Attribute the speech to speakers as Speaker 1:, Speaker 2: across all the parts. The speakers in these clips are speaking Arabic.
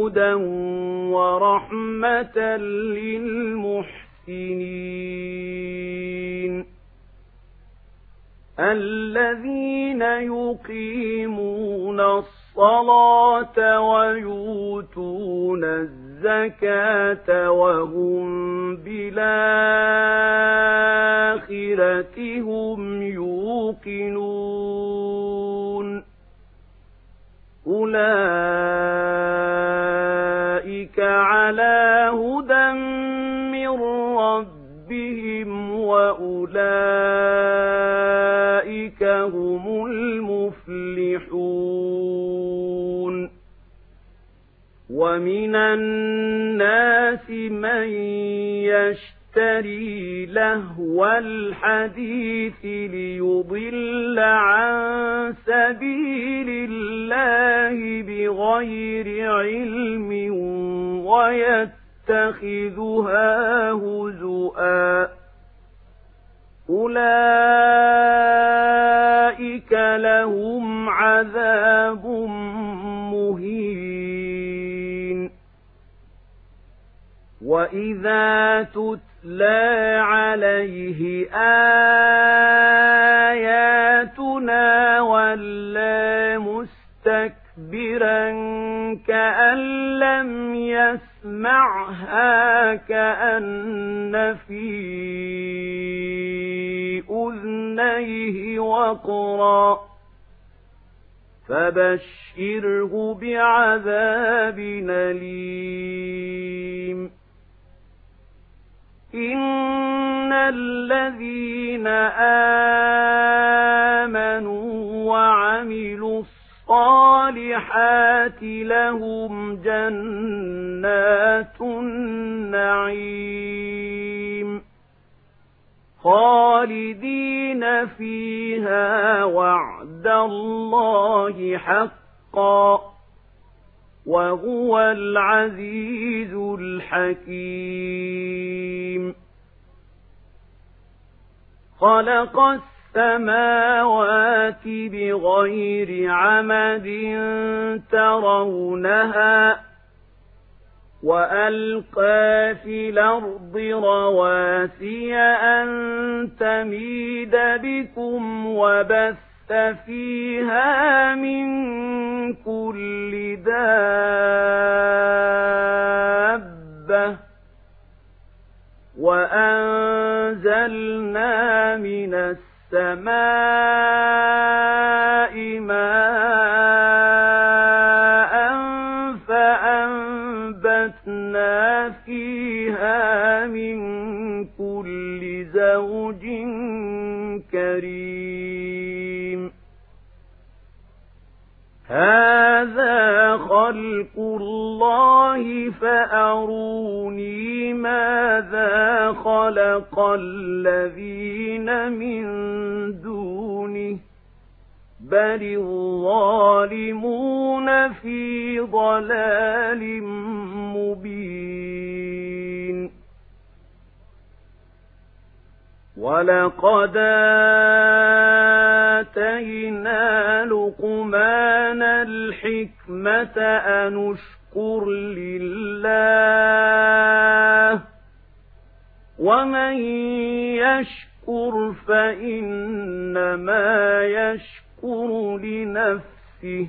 Speaker 1: هدى ورحمة للمحسنين الذين يقيمون الصلاة ويؤتون الزكاة وهم بالآخرة هم يوقنون أولئك على هدى من ربهم وأولئك هم المفلحون ومن الناس من يشتري لهو الحديث ليضل عن سبيل الله بغير علم ويتخذها هزؤا. أولئك لهم عذاب مهين. وإذا تتلى عليه آياتنا ولا مستكبرا كأن لم يسمعها كأن في أذنيه وقرا فبشره بعذاب أليم إن الذين آمنوا وعملوا الصالحات لهم جنات النعيم خالدين فيها وعد الله حقا وهو العزيز الحكيم. خلق السماوات بغير عمد ترونها وألقى في الأرض رواسي أن تميد بكم وبث فيها من كل دابة وأنزلنا من السماء ماء فأنبتنا فيها من كل زوج كريم. هذا خلق الله فأروني ماذا خلق الذين من دونه بل الظالمون في ضلال مبين ولقد آتينا لقمان الحكمة أن اشكر لله ومن يشكر فإنما يشكر لنفسه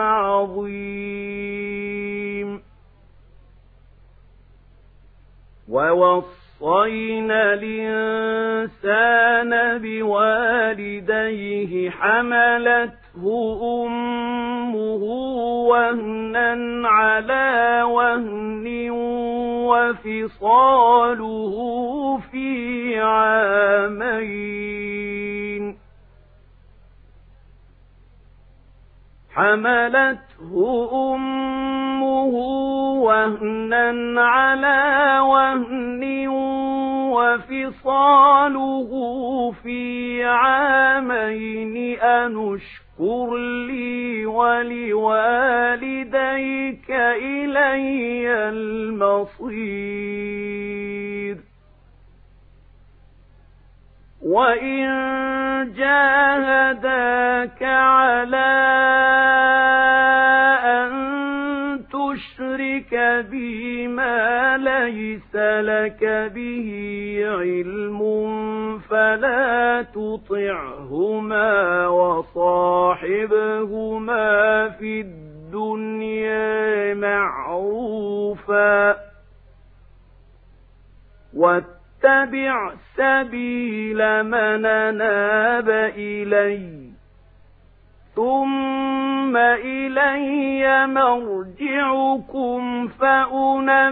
Speaker 1: عظيم. ووصينا الإنسان بوالديه حملته أمه وهنا على وهن وفصاله في عامين. حملته أمه وهنا على وهن وفصاله في عامين أنشكر لي ولوالديك إلي المصير. وإن جاهداك على أن تشرك ليس لك به علم فلا تطعهما وصاحبهما في الدنيا معروفا واتبع سبيل من ناب إلي ثم إلي مرجعكم فأنبئكم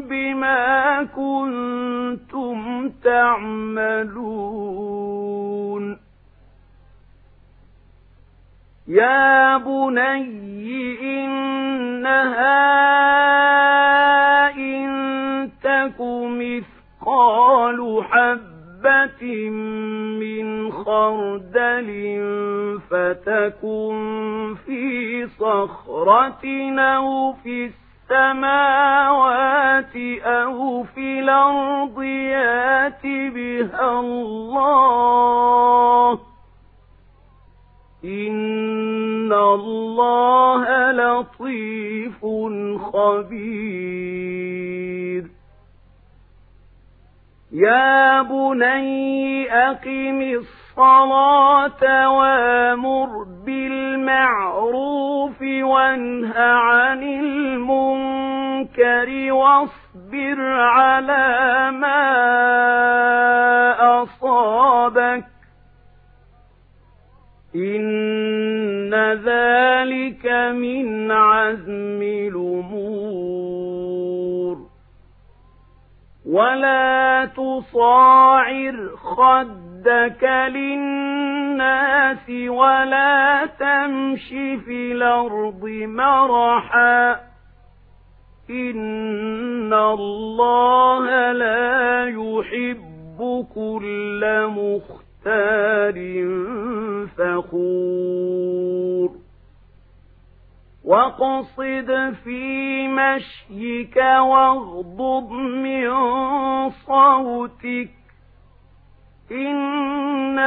Speaker 1: بما كنتم تعملون. يا بني إنها مثقال حبة من خردل فتكن في صخرة أو في السماوات أو في الأرض يأت بها الله. إن الله لطيف خبير. يا بني أقم الصلاة وامر بالمعروف وانه عن المنكر واصبر على ما أصابك إن ذلك من عزم الأمور ولا تصاعر خدك للناس ولا تمش في الأرض مرحا إن الله لا يحب كل مختار فخور وقصد في مشيك واغضض من صوتك إن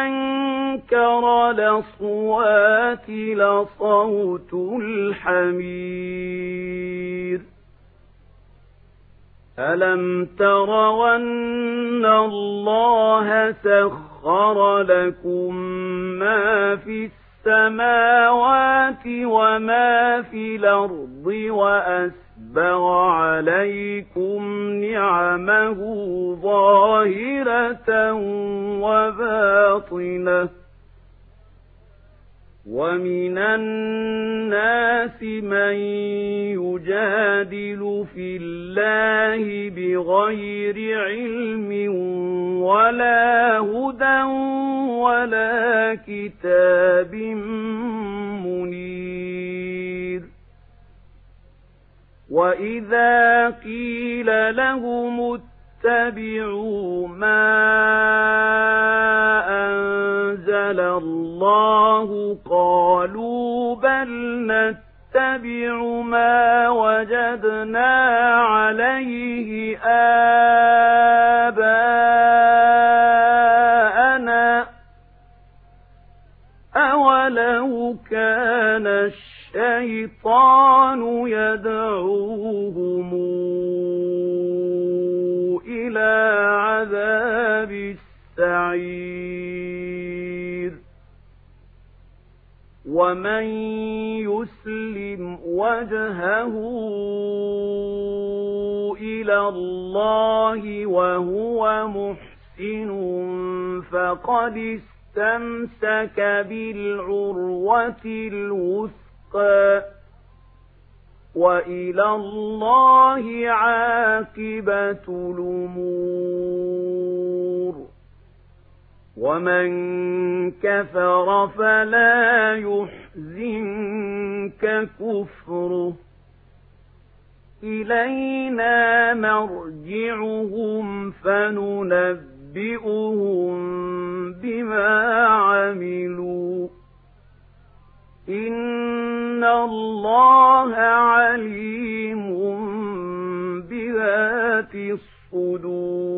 Speaker 1: أنكر لصوات لصوت الحمير ألم ترون الله سخر لكم ما في السماوات وما في الأرض وأسبغ عليكم نعمه ظاهرة وباطنة ومن الناس من يجادل في الله بغير علم ولا هدى ولا كتاب منير وإذا قيل لهم اتبعوا ما أنزل الله قالوا بل نتبع ما وجدنا عليه آباءنا أولو كان الشيطان يدعوهم إلى عذاب السعير ومن يسلم وجهه إلى الله وهو محسن فقد استمسك بالعروة الوثقى وإلى الله عاقبة الأمور ومن كفر فلا يحزنك كفره إلينا مرجعهم فننبئهم بما عملوا إن الله عليم بذات الصدور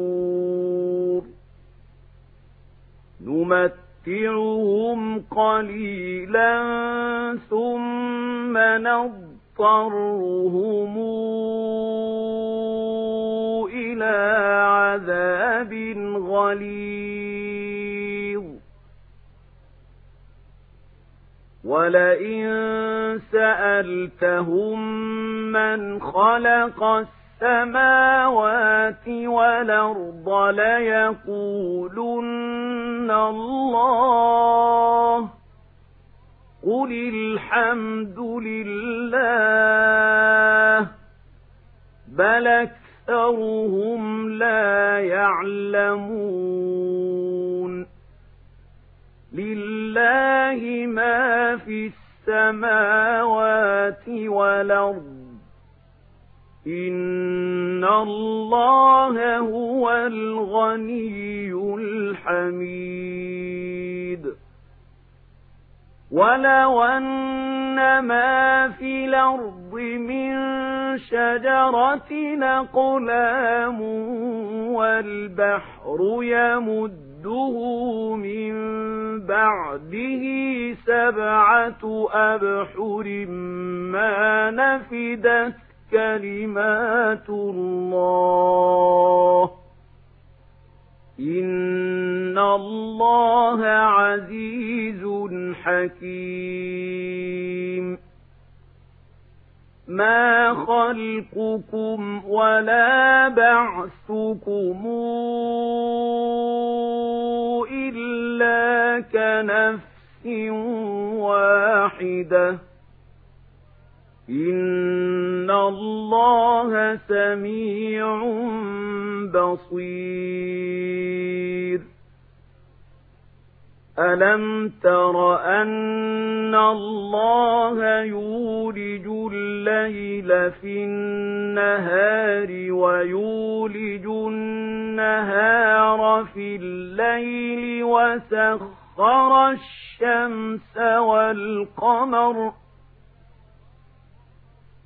Speaker 1: نمتعهم قليلا ثم نضطرهم إلى عذاب غليظ. ولئن سألتهم من خلق السماوات والأرض ليقولن الله قل الحمد لله بل أكثرهم لا يعلمون لله ما في السماوات والأرض إن الله هو الغني الحميد ولو أن ما في الأرض من شجرة نقلام والبحر يمده من بعده سبعة أبحر ما نفدت كلمات الله. إن الله عزيز حكيم. ما خلقكم ولا بعثكم إلا كنفس واحدة. إن الله سميع بصير. ألم تر أن الله يولج الليل في النهار ويولج النهار في الليل وسخر الشمس والقمر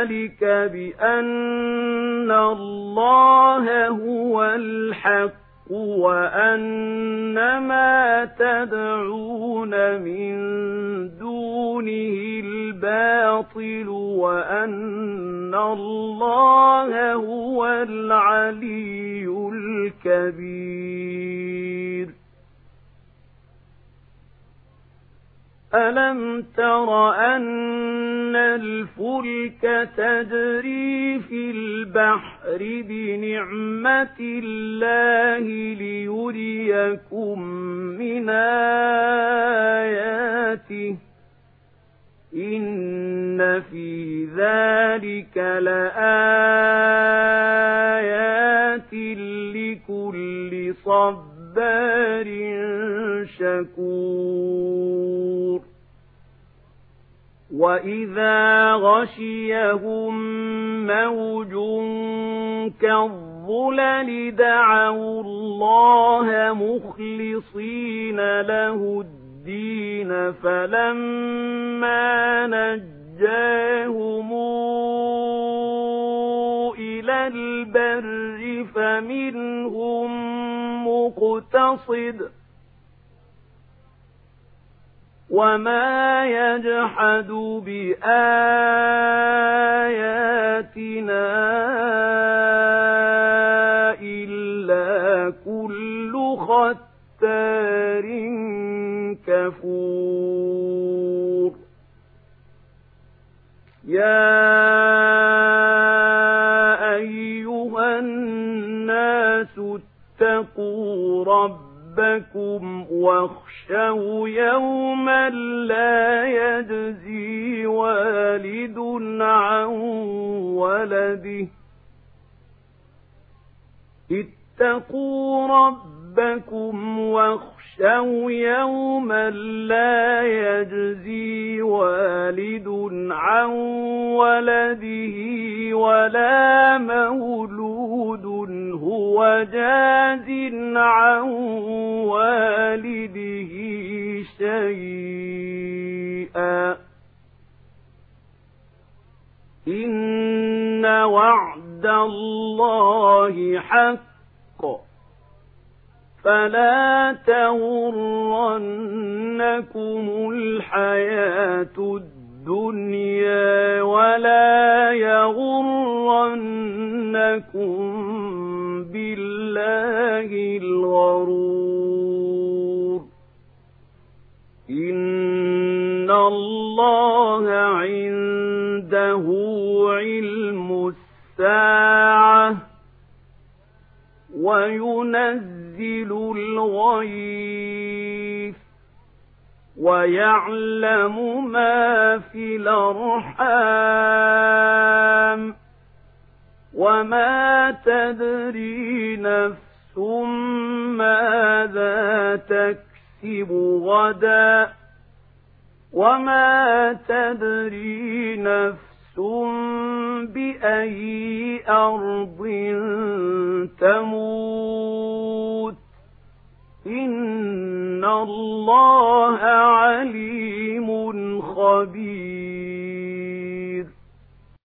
Speaker 1: ذلك بأن الله هو الحق وأن ما تدعون من دونه الباطل وأن الله هو العلي الكبير ألم تر أن الفلك تجري في البحر بنعمة الله ليريكم من آياته إن في ذلك لآيات لكل صبار شكور وإذا غشيهم موج كالظلل دعوا الله مخلصين له الدين فلما نجاهم إلى البر فمنهم مقتصد وما يجحد بآياتنا إلا كل ختار كفور يا أيها الناس اتقوا ربكم واخشوا يوما لا يجزي والد عن ولده. اتقوا ربكم واخشوا يوما لا يجزي والد عن ولده ولا مولود هو جاز عن والده شيئا. إن وعد الله حق. فلا تغرنكم الحياة الدنيا ولا يغرنكم بالله الغرور. إن الله عنده علم الساعة. وينزل الغيث ويعلم ما في الأرحام وما تدري نفس ماذا تكسب غدا وما تدري نفس بأي أرض تموت إن الله عليم خبير